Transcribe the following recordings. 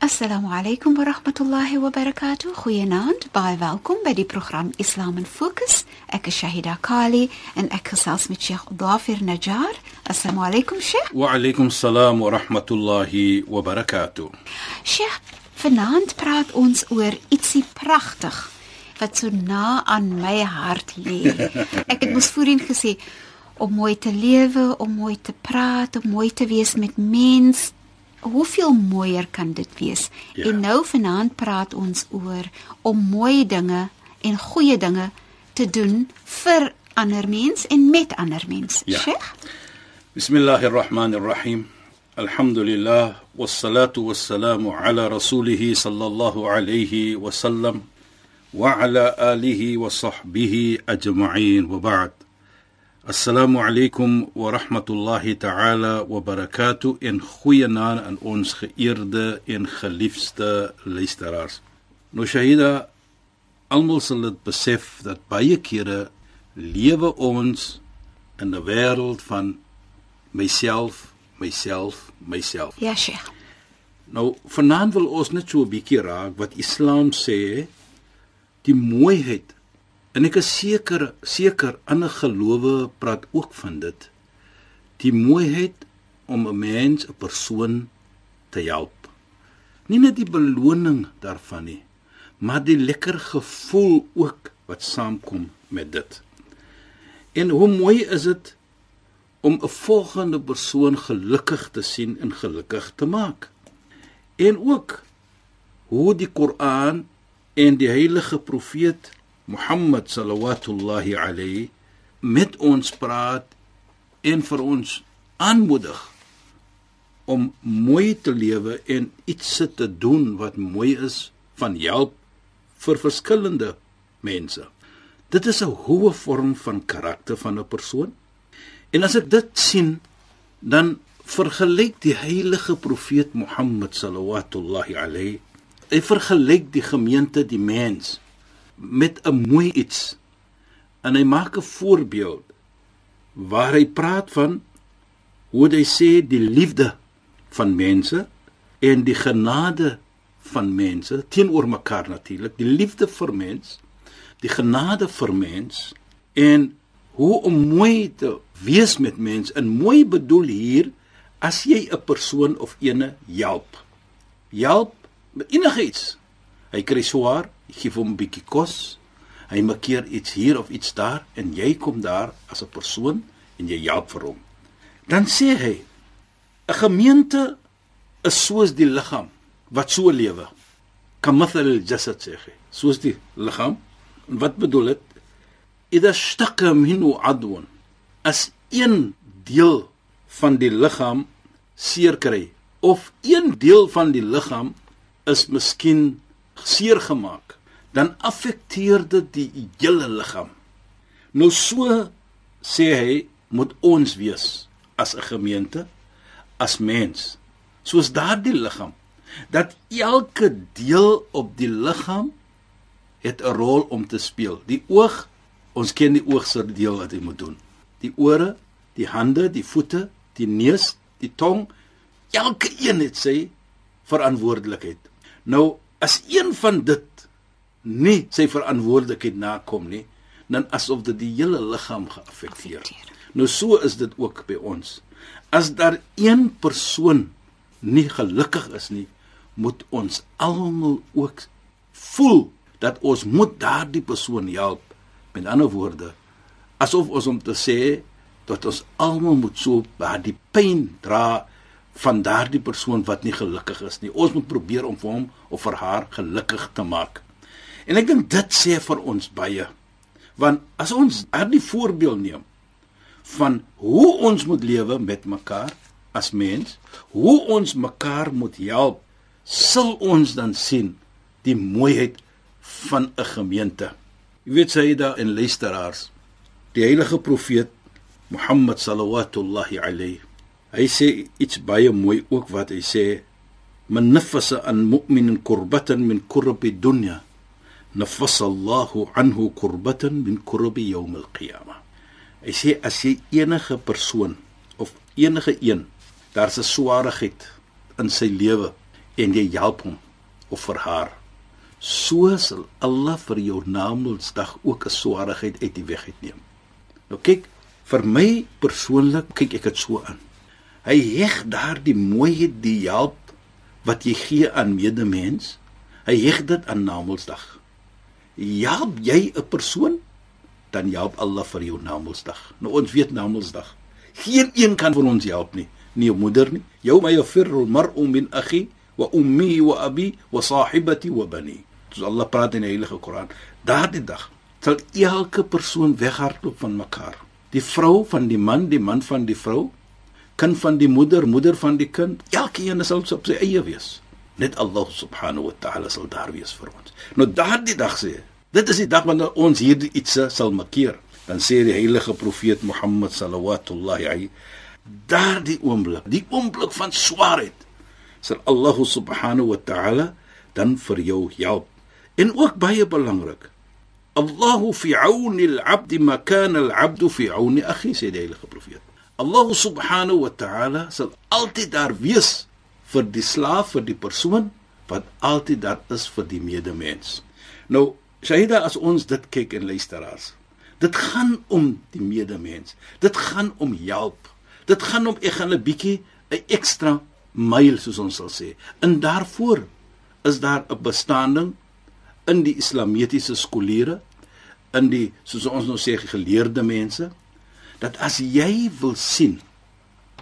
Assalamu alaykum wa rahmatullahi wa barakatuh. Goeienaand. Baie welkom by die program Islam in Fokus. Ek is Shahida Kali en ek gesels met Sheikh Dafir Najjar. Assalamu alaykum Sheikh. Wa alaykum salaam wa rahmatullahi wa barakatuh. Sheikh, vanaand praat ons oor ietsie pragtig wat so na aan my hart lê. Ek het mos voorheen gesê om mooi te lewe, om mooi te praat, om mooi te wees met mense hoeveel mooier kan dit wees? Ja. En nou vanaand praat ons oor om mooi dinge en goeie dinge te doen vir ander mens en met ander mens. Ja. Sheikh? Bismillahir Rahmanir Rahim. Alhamdulillah wassalatu wassalamu ala rasulih sallallahu alayhi wa sallam wa ala alihi wa sahbihi ajma'in wa ba'd. Assalamu alaykum wa rahmatullahi ta'ala wa barakatuh in goeienaand aan ons geëerde en geliefde luisteraars. Nou Shahida, almal sal dit besef dat baie kere lewe ons in 'n wêreld van myself, myself, myself. Ja, Sheikh. Nou vanaand wil ons net so 'n bietjie raak wat Islam sê die mooiheid en ek is seker seker ander gelowe praat ook van dit. Die mooiheid om 'n mens, 'n persoon te help. Nie net die beloning daarvan nie, maar die lekker gevoel ook wat saamkom met dit. En hoe mooi is dit om 'n volgende persoon gelukkig te sien en gelukkig te maak. En ook hoe die Koran en die heilige profeet Mohammed sallallahu alayhi met ons praat en vir ons aanmoedig om mooi te lewe en iets te doen wat mooi is van help vir verskillende mense. Dit is 'n hoë vorm van karakter van 'n persoon. En as ek dit sien, dan vergelyk die heilige profeet Mohammed sallallahu alayhi hy vergelyk die gemeente, die mens met 'n mooi iets. En hy maak 'n voorbeeld waar hy praat van hoe hy sê die liefde van mense en die genade van mense teenoor mekaar natuurlik, die liefde vir mens, die genade vir mens en hoe om mooi te wees met mense. En mooi bedoel hier as jy 'n persoon of ene help. Help met enigiets. Hy kry swaar, gee hom 'n bietjie kos. Hy maak iets hier of iets daar en jy kom daar as 'n persoon en jy help vir hom. Dan sê hy 'n gemeente is soos die liggaam wat so lewe. Kamathal al-jasad sê hy. Soos die liggaam. En wat bedoel dit? Idha shtaqa minhu adwan. As een deel van die liggaam seer kry of een deel van die liggaam is miskien seer gemaak, dan affekteer dit die hele liggaam. Nou so sê hy moet ons wees as 'n gemeente, as mens, soos daardie liggaam dat elke deel op die liggaam het 'n rol om te speel. Die oog, ons ken die oog se deel wat hy moet doen. Die ore, die hande, die voete, die neus, die tong, elke een het sy verantwoordelikheid. Nou, as een van dit nie sy verantwoordelikheid nakom nie, dan asof dit die hele liggaam geaffekteer. Nou so is dit ook by ons. As daar een persoon nie gelukkig is nie, moet ons almal ook voel dat ons moet daardie persoon help. Met ander woorde, asof ons om te sê dat ons almal moet so daardie pyn dra van daardie persoon wat nie gelukkig is nie. Ons moet probeer om vir hom of vir haar gelukkig te maak. En ek dink dit sê vir ons baie. Want as ons daardie voorbeeld neem van hoe ons moet lewe met mekaar as mens, hoe ons mekaar moet help, sal ons dan sien die mooiheid van 'n gemeente. Jy weet daar in luisteraars, die heilige profeet Mohammed sallallahu alayhi Hy sê iets baie mooi ook wat hy sê man nafasa an mu'minin kurbatan min kurbi dunya nafasa Allahu anhu kurbatan min kurbi yawm al-qiyamah. Hy sê as jy enige persoon of enige een daar's 'n swaarigheid in sy lewe en jy help hom of vir haar so sal Allah vir jou naamsdag ook 'n swaarigheid uit die weg uitneem. Nou kyk, vir my persoonlik kyk ek dit so aan. Hy heg daardie mooiheid die help wat jy gee aan medemens. Hy heg dit aan Namedsdag. Help jy 'n persoon, dan help Allah vir jou Namedsdag. Nou ons weet Namedsdag. Geen een kan vir ons help nie, nie jou moeder nie. Jou my yafirru mar'u min akhi wa ummi wa abi wa sahibati wa bani. Dis Allah praat in die Heilige Koran. Daardie dag sal elke persoon weghardloop van mekaar. Die vrou van die man, die man van die vrou, kind van die moeder, moeder van die kind, elkeen sal op sy eie wees. Net Allah subhanahu wa ta'ala sal daar wees vir ons. Nou daardie dag sê, dit is die dag wanneer ons hierdie iets sal markeer. Dan sê die heilige profeet Mohammed sallallahu alayhi daardie oomblik, die oomblik van swaarheid, sal Allah subhanahu wa ta'ala dan vir jou help. En ook baie belangrik, Allahu fi 'auni al-'abd ma kana al-'abd fi 'auni akhi heilige profeet. Allah subhanahu wa ta'ala sal altyd daar wees vir die slaaf vir die persoon wat altyd daar is vir die medemens. Nou, Shaida as ons dit kyk en luisteraars. Dit gaan om die medemens. Dit gaan om help. Dit gaan om ek gaan 'n bietjie 'n ekstra myl soos ons sal sê. En daarvoor is daar 'n bestaaning in die islamitiese skoolleere in die soos ons nou sê geleerde mense dat as jy wil sien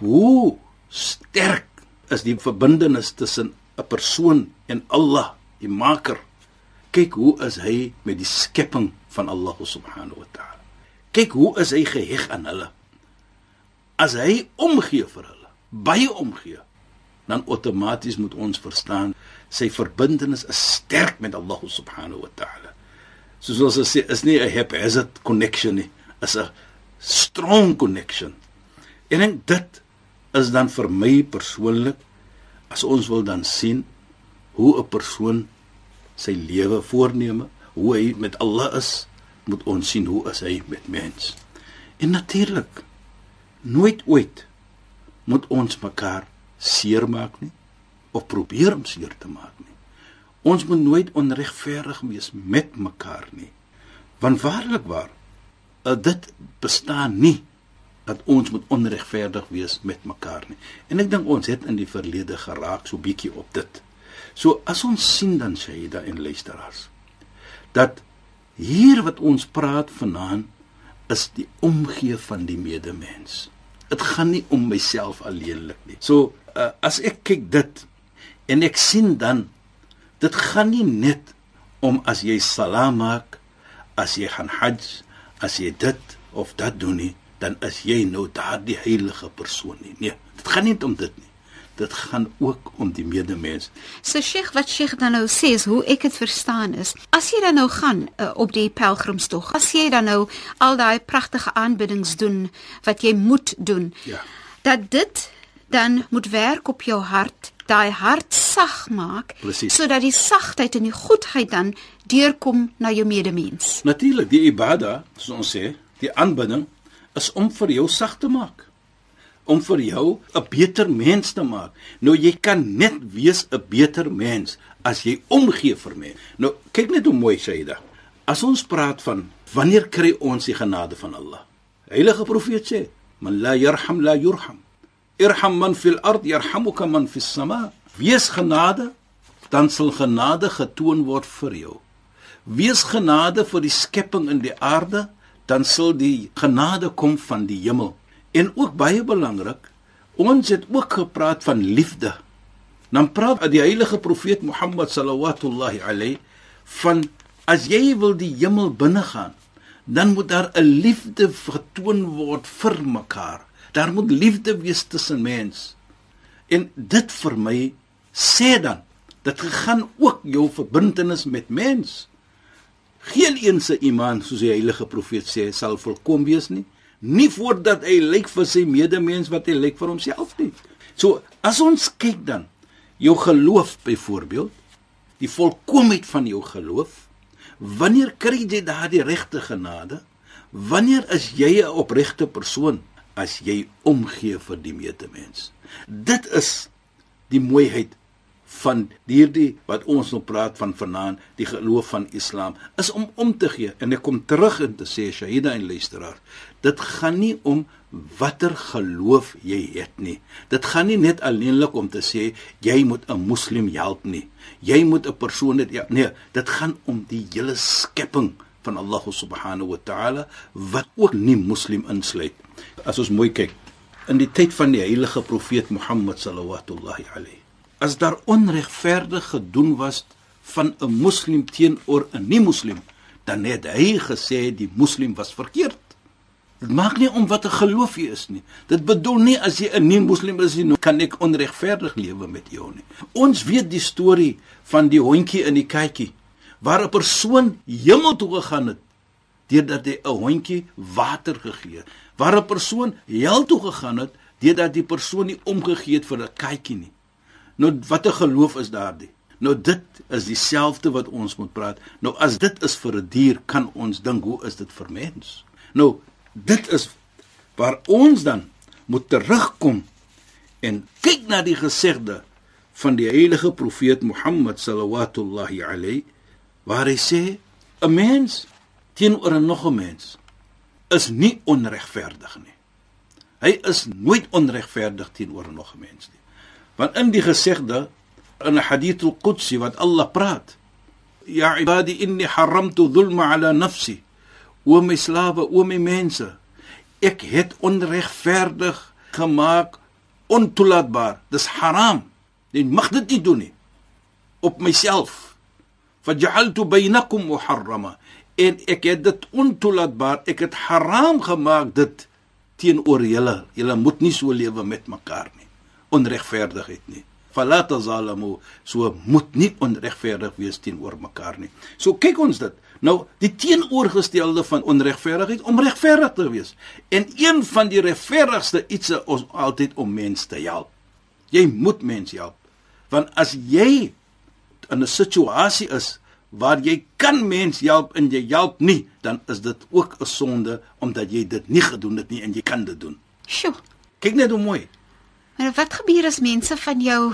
hoe sterk is die verbintenis tussen 'n persoon en Allah, die Maker. Kyk hoe is hy met die skepping van Allah subhanahu wa ta'ala. Kyk hoe is hy geheg aan hulle. As hy omgee vir hulle, baie omgee, dan outomaties moet ons verstaan sy verbintenis is sterk met Allah subhanahu wa ta'ala. Soos ons sê, is nie 'n haphazard connection nie, is 'n strong connection. En ek dit is dan vir my persoonlik as ons wil dan sien hoe 'n persoon sy lewe voorneme, hoe hy met Allah is, moet ons sien hoe is hy met mens. En natuurlik nooit ooit moet ons mekaar seermaak nie of probeer om seer te maak nie. Ons moet nooit onregverdig wees met mekaar nie. Want waarlik waar dit bestaan nie dat ons moet onregverdig wees met mekaar nie. En ek dink ons het in die verlede geraak so bietjie op dit. So as ons sien dan Shaida en luisteraars dat hier wat ons praat vanaand is die omgee van die medemens. Dit gaan nie om myself alleenlik nie. So uh, as ek kyk dit en ek sien dan dit gaan nie net om as jy salaam maak, as jy gaan hajj, as jy dit of dat doen nie, dan is jy nou daardie heilige persoon nie. Nee, dit gaan nie om dit nie. Dit gaan ook om die medemens. So Sheikh, wat Sheikh dan nou sê is hoe ek dit verstaan is, as jy dan nou gaan uh, op die pelgrimstog, as jy dan nou al daai pragtige aanbiddings doen wat jy moet doen, Ja. dat dit dan moet werk op jou hart, daai hart sag maak, Presies. sodat die sagtheid en die goedheid dan deurkom na jou medemens. Natuurlik, die ibada, soos ons sê, die aanbidding is om vir jou sag te maak. Om vir jou 'n beter mens te maak. Nou jy kan net wees 'n beter mens as jy omgee vir mense. Nou kyk net hoe mooi Shaida. As ons praat van wanneer kry ons die genade van Allah? Heilige profeet sê, "Man la yarham la yurham." Irham man fil ard yarhamuka man fis sama. Wees genade, dan sal genade getoon word vir jou. Wees genade vir die skepping in die aarde, dan sal die genade kom van die hemel. En ook baie belangrik, Ons het ook gepraat van liefde. Dan praat die heilige profeet Mohammed sallallahu alayhi van as jy wil die hemel binne gaan, dan moet daar 'n liefde getoon word vir mekaar. Daar moet liefde wees tussen mens. En dit vir my sê dan dit gaan ook jou verbintenis met mens. Geen een se iman soos die heilige profeet sê sal volkom wees nie, nie voordat hy lyk vir sy medemens wat hy lyk vir homself nie. So as ons kyk dan jou geloof byvoorbeeld, die volkomheid van jou geloof, wanneer kry jy daardie regte genade? Wanneer is jy 'n opregte persoon as jy omgee vir die medemens? Dit is die mooiheid van hierdie wat ons nou praat van vanaand die geloof van Islam is om om te gee. En ek kom terug en te sê Shahida en luisteraar dit gaan nie om watter geloof jy het nie. Dit gaan nie net alleenlik om te sê jy moet 'n moslim help nie. Jy moet 'n persoon net ja, nee dit gaan om die hele skepping van Allah subhanahu wa ta'ala wat ook nie moslim insluit as ons mooi kyk in die tyd van die heilige profeet Mohammed sallallahu alaihi as daar onregverdig gedoen was van 'n moslim teenoor 'n nie-moslim, dan het hy gesê die moslim was verkeerd. Dit maak nie om wat 'n geloof jy is nie. Dit bedoel nie as jy 'n nie-moslim is nie, kan ek onregverdig lewe met jou nie. Ons weet die storie van die hondjie in die katjie waar 'n persoon hemel toe gegaan het deurdat hy 'n hondjie water gegee het. Waar 'n persoon hel toe gegaan het deurdat die persoon nie omgegee het vir 'n katjie nie. Nou watter geloof is daardie? Nou dit is dieselfde wat ons moet praat. Nou as dit is vir 'n dier, kan ons dink hoe is dit vir mens? Nou dit is waar ons dan moet terugkom en kyk na die gesegde van die heilige profeet Mohammed sallallahu alayhi waar hy sê 'n mens teenoor 'n nog 'n mens is nie onregverdig nie. Hy is nooit onregverdig teenoor 'n nog 'n mens nie. Want in die gesegde in hadith al-Qudsi wat Allah praat, "Ya ibadi inni haramtu dhulma ala nafsi." My slawe, o my mense, ek het onregverdig gemaak ontoelaatbaar. Dis haram. Jy mag dit nie doen nie op myself. Faj'altu bainakum muharrama. En ek het dit ontoelaatbaar. Ek het haram gemaak dit teenoor julle. Julle moet nie so lewe met mekaar nie onregverdigheid nie. Falata zalamu, so moet nie onregverdig wees teenoor mekaar nie. So kyk ons dit. Nou, die teenoorgestelde van onregverdigheid om regverdig te wees. En een van die regverdigste iets is om altyd om mense te help. Jy moet mense help. Want as jy in 'n situasie is waar jy kan mense help en jy help nie, dan is dit ook 'n sonde omdat jy dit nie gedoen het nie en jy kan dit doen. Sjoe. Kyk net hoe mooi. Maar wat gebeur as mense van jou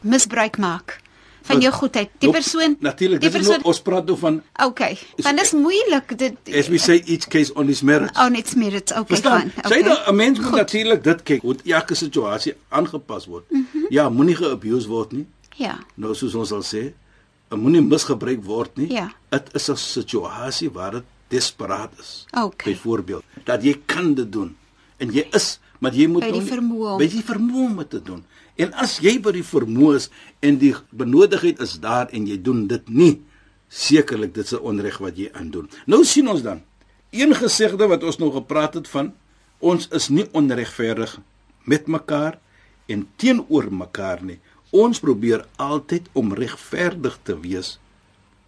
misbruik maak? Van jou goedheid. Die persoon Natuurlik, dit persoon, is nou ons praat nou van Okay. Want dit is moeilik dit As we say each case on its merits. On its merits. Okay, fine. Okay. Sê dan 'n mens moet natuurlik dit kyk hoe elke situasie aangepas word. Mm -hmm. Ja, moenie geabuse word nie. Ja. Nou soos ons al sê, moenie misgebruik word nie. Ja. Dit is 'n situasie waar dit desperaat is. Okay. Byvoorbeeld, dat jy kan dit doen en jy is maar jy moet by die vermoë by die vermoë om te doen. En as jy by die vermoë is en die benodigheid is daar en jy doen dit nie, sekerlik dit 'n onreg wat jy aandoen. Nou sien ons dan een gesegde wat ons nou gepraat het van ons is nie onregverdig met mekaar en teenoor mekaar nie. Ons probeer altyd om regverdig te wees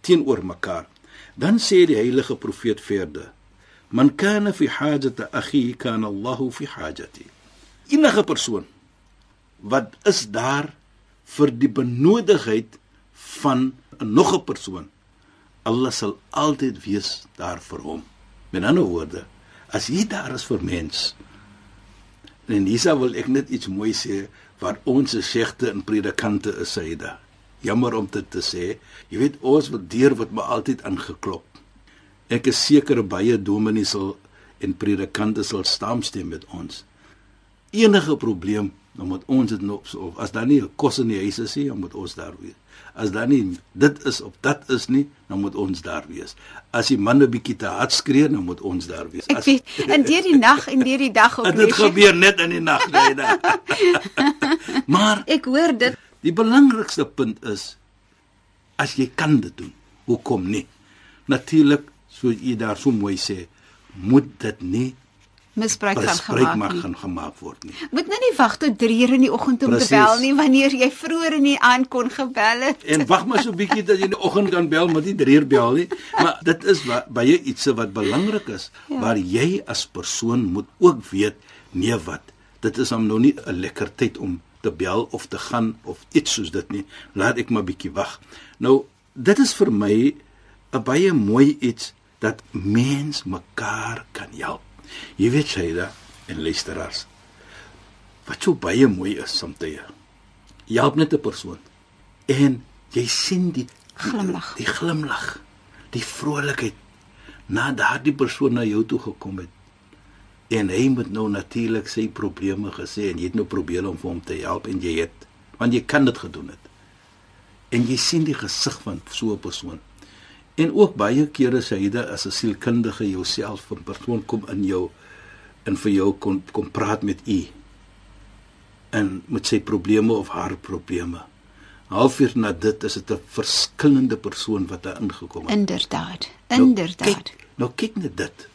teenoor mekaar. Dan sê die heilige profeet verder: Man kana fi hajati akhi kana Allahu fi hajati. Enige persoon wat is daar vir die benodigheid van 'n nog 'n persoon. Allah sal altyd wees daar vir hom. Met ander woorde, as jy daar is vir mens. En hiersa wil ek net iets mooi sê wat ons segte en predikante is syde. Jammer om dit te sê. Jy weet ons wat deur wat my altyd aangeklop. Ek is seker baie dominees sal en predikante sal saamstem met ons. Enige probleem dan moet ons dit nou of as daar nie 'n kos in die huis is nie, dan moet ons daar wees. As daar nie dit is of dat is nie, dan moet ons daar wees. As die man 'n bietjie te hard skree, dan moet ons daar wees. Ek As, weet en deur die nag en deur die dag ook. en dit gebeur net in die nag, nee, nee. maar Ek hoor dit. die belangrikste punt is as jy kan dit doen, hoekom nie? Natuurlik, so jy daar so mooi sê, moet dit nie Misbruik van gemaak. mag nie. gaan gemaak word nie. Moet nou nie wag tot 3 uur in die oggend om Precies. te bel nie wanneer jy vroeër in die aand kon gebel het. En wag maar so 'n bietjie dat jy in die oggend kan bel, maar nie drie uur bel nie. Maar dit is baie iets wat belangrik is Ja. waar jy as persoon moet ook weet nee wat. Dit is hom nou nie 'n lekker tyd om te bel of te gaan of iets soos dit nie. Laat ek maar bietjie wag. Nou, dit is vir my 'n baie mooi iets dat mens mekaar kan help. Jy weet Shaida en luisteraars. Wat so baie mooi is soms. Jy help net 'n persoon en jy sien die Glimlag. die glimlag, die vrolikheid na daardie persoon na jou toe gekom het. En hy moet nou natuurlik sy probleme gesê en jy het nou probeer om vir hom te help en jy het want jy kan dit gedoen het. En jy sien die gesig van so 'n persoon. En ook baie kere sê hy dat as 'n sielkundige jouself 'n persoon kom in jou en vir jou kom kom praat met u en met sy probleme of haar probleme. Halfuur na dit is dit 'n verskillende persoon wat daar ingekom het. Inderdaad. Nou, Inderdaad. kyk, nou kyk net dit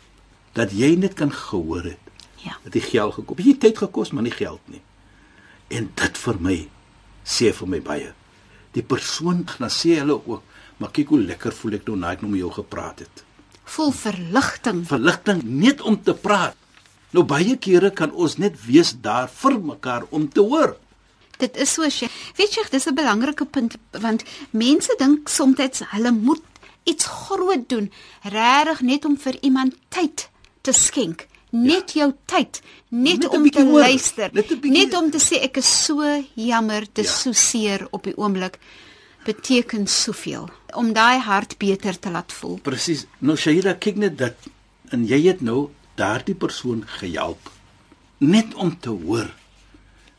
dat jy net kan gehoor het. Ja. Dat die geld gekom. Jy tyd gekos, maar nie geld nie. En dit vir my sê vir my baie. Die persoon dan sê hulle ook, maar kyk hoe lekker voel ek nou na ek nou met jou gepraat het. Vol verligting. Verligting net om te praat. Nou baie kere kan ons net wees daar vir mekaar om te hoor. Dit is so sy. Weet jy, dis 'n belangrike punt want mense dink soms hulle moet iets groot doen, regtig net om vir iemand tyd te skenk. Net jou tyd, net, Net om te hoor. luister, Net bietjie- net om te sê ek is so jammer, dis Ja. so seer op die oomblik beteken soveel om daai hart beter te laat voel. Presies. Nou Shaira, kyk net dat en jy het nou daardie persoon gehelp net om te hoor.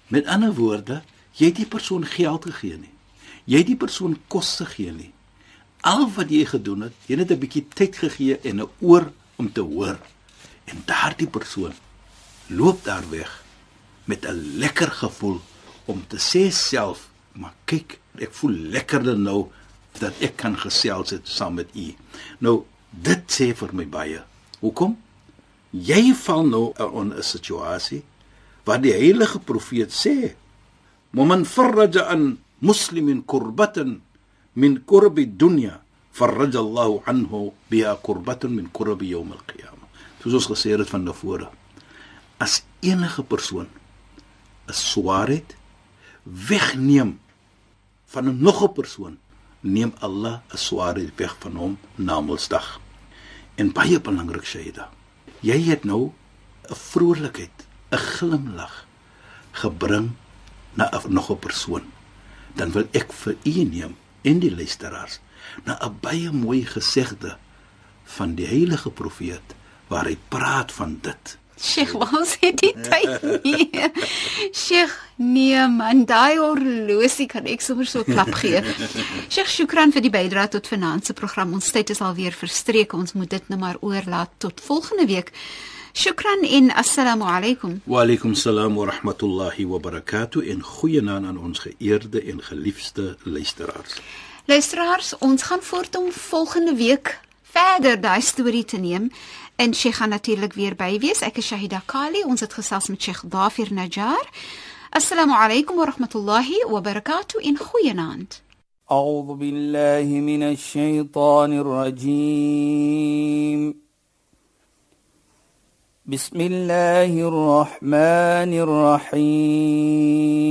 Met ander woorde, jy het die persoon geld gegee nie. Jy het die persoon kos gegee nie. Al wat jy gedoen het, jy het 'n bietjie tyd gegee en 'n oor om te hoor. En daardie persoon loop daar weg met 'n lekker gevoel om te sê self, maar kyk, ek voel lekkerder nou dat ek kan gesels het saam met u. Nou, dit sê vir my baie. Hoekom? Jy val nou in 'n situasie waar die heilige profeet sê: "Moman farraja an muslimin kurbatan min kurbi dunya, farraja Allahu anhu biha kurbatan min kurbi yawm al-qiyamah." Soos ons gesê het van tevore. As enige persoon 'n swaarheid wegneem van 'n nog 'n persoon, neem Allah 'n swaarheid weg van hom na Mondsdag. En baie belangrik Shaida. Jy het nou 'n vrolikheid, 'n glimlag gebring na 'n nog 'n persoon. Dan wil ek vir u neem en die luisteraars na 'n baie mooi gesegde van die heilige profeet waar hy praat van dit. Sheikh, waar het die tyd nie? Sheikh, nee man, daai horlosie kan ek sommer so klap gee. Sheikh, shukran vir die bydrae tot finansie program. Ons tyd is alweer verstreek. Ons moet dit nou maar oorlaat tot volgende week. Shukran en assalamu alaykum. Wa alaykum salaam wa rahmatullahi wa barakatuh en goeienaand aan ons geëerde en geliefde luisteraars. Luisteraars, ons gaan voort om volgende week verder daai storie te neem. En Sheikh gaan natuurlik weer by wees. Ek is Shahida Kali. Ons het gesels met Sheikh Dafir Najjar. Assalamu alaykum wa rahmatullahi wa barakatuh en goeienaand. أعوذ بالله من الشيطان الرجيم بسم الله الرحمن الرحيم